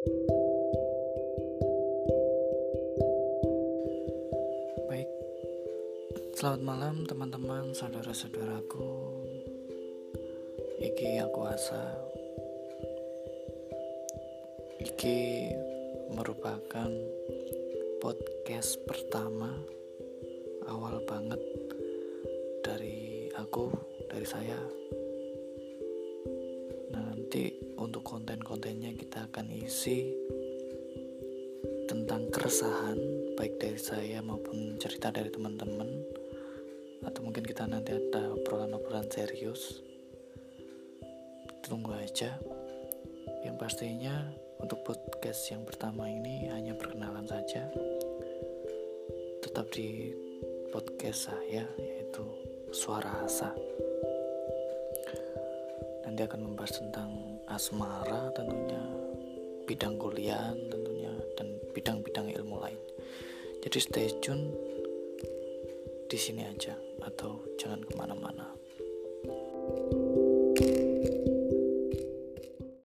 Baik, selamat malam teman-teman, saudara-saudaraku. Iki aku asa. Iki merupakan podcast pertama awal banget dari aku, dari saya. Nanti untuk konten-kontennya kita akan isi tentang keresahan baik dari saya maupun cerita dari teman-teman. Atau mungkin kita nanti ada obrolan-obrolan serius. Tunggu aja. Yang pastinya untuk podcast yang pertama ini hanya perkenalan saja. Tetap di podcast saya yaitu Suara Asa nanti akan membahas tentang asmara tentunya bidang kuliah tentunya dan bidang-bidang ilmu lain. Jadi stay tune di sini aja atau jangan ke mana-mana.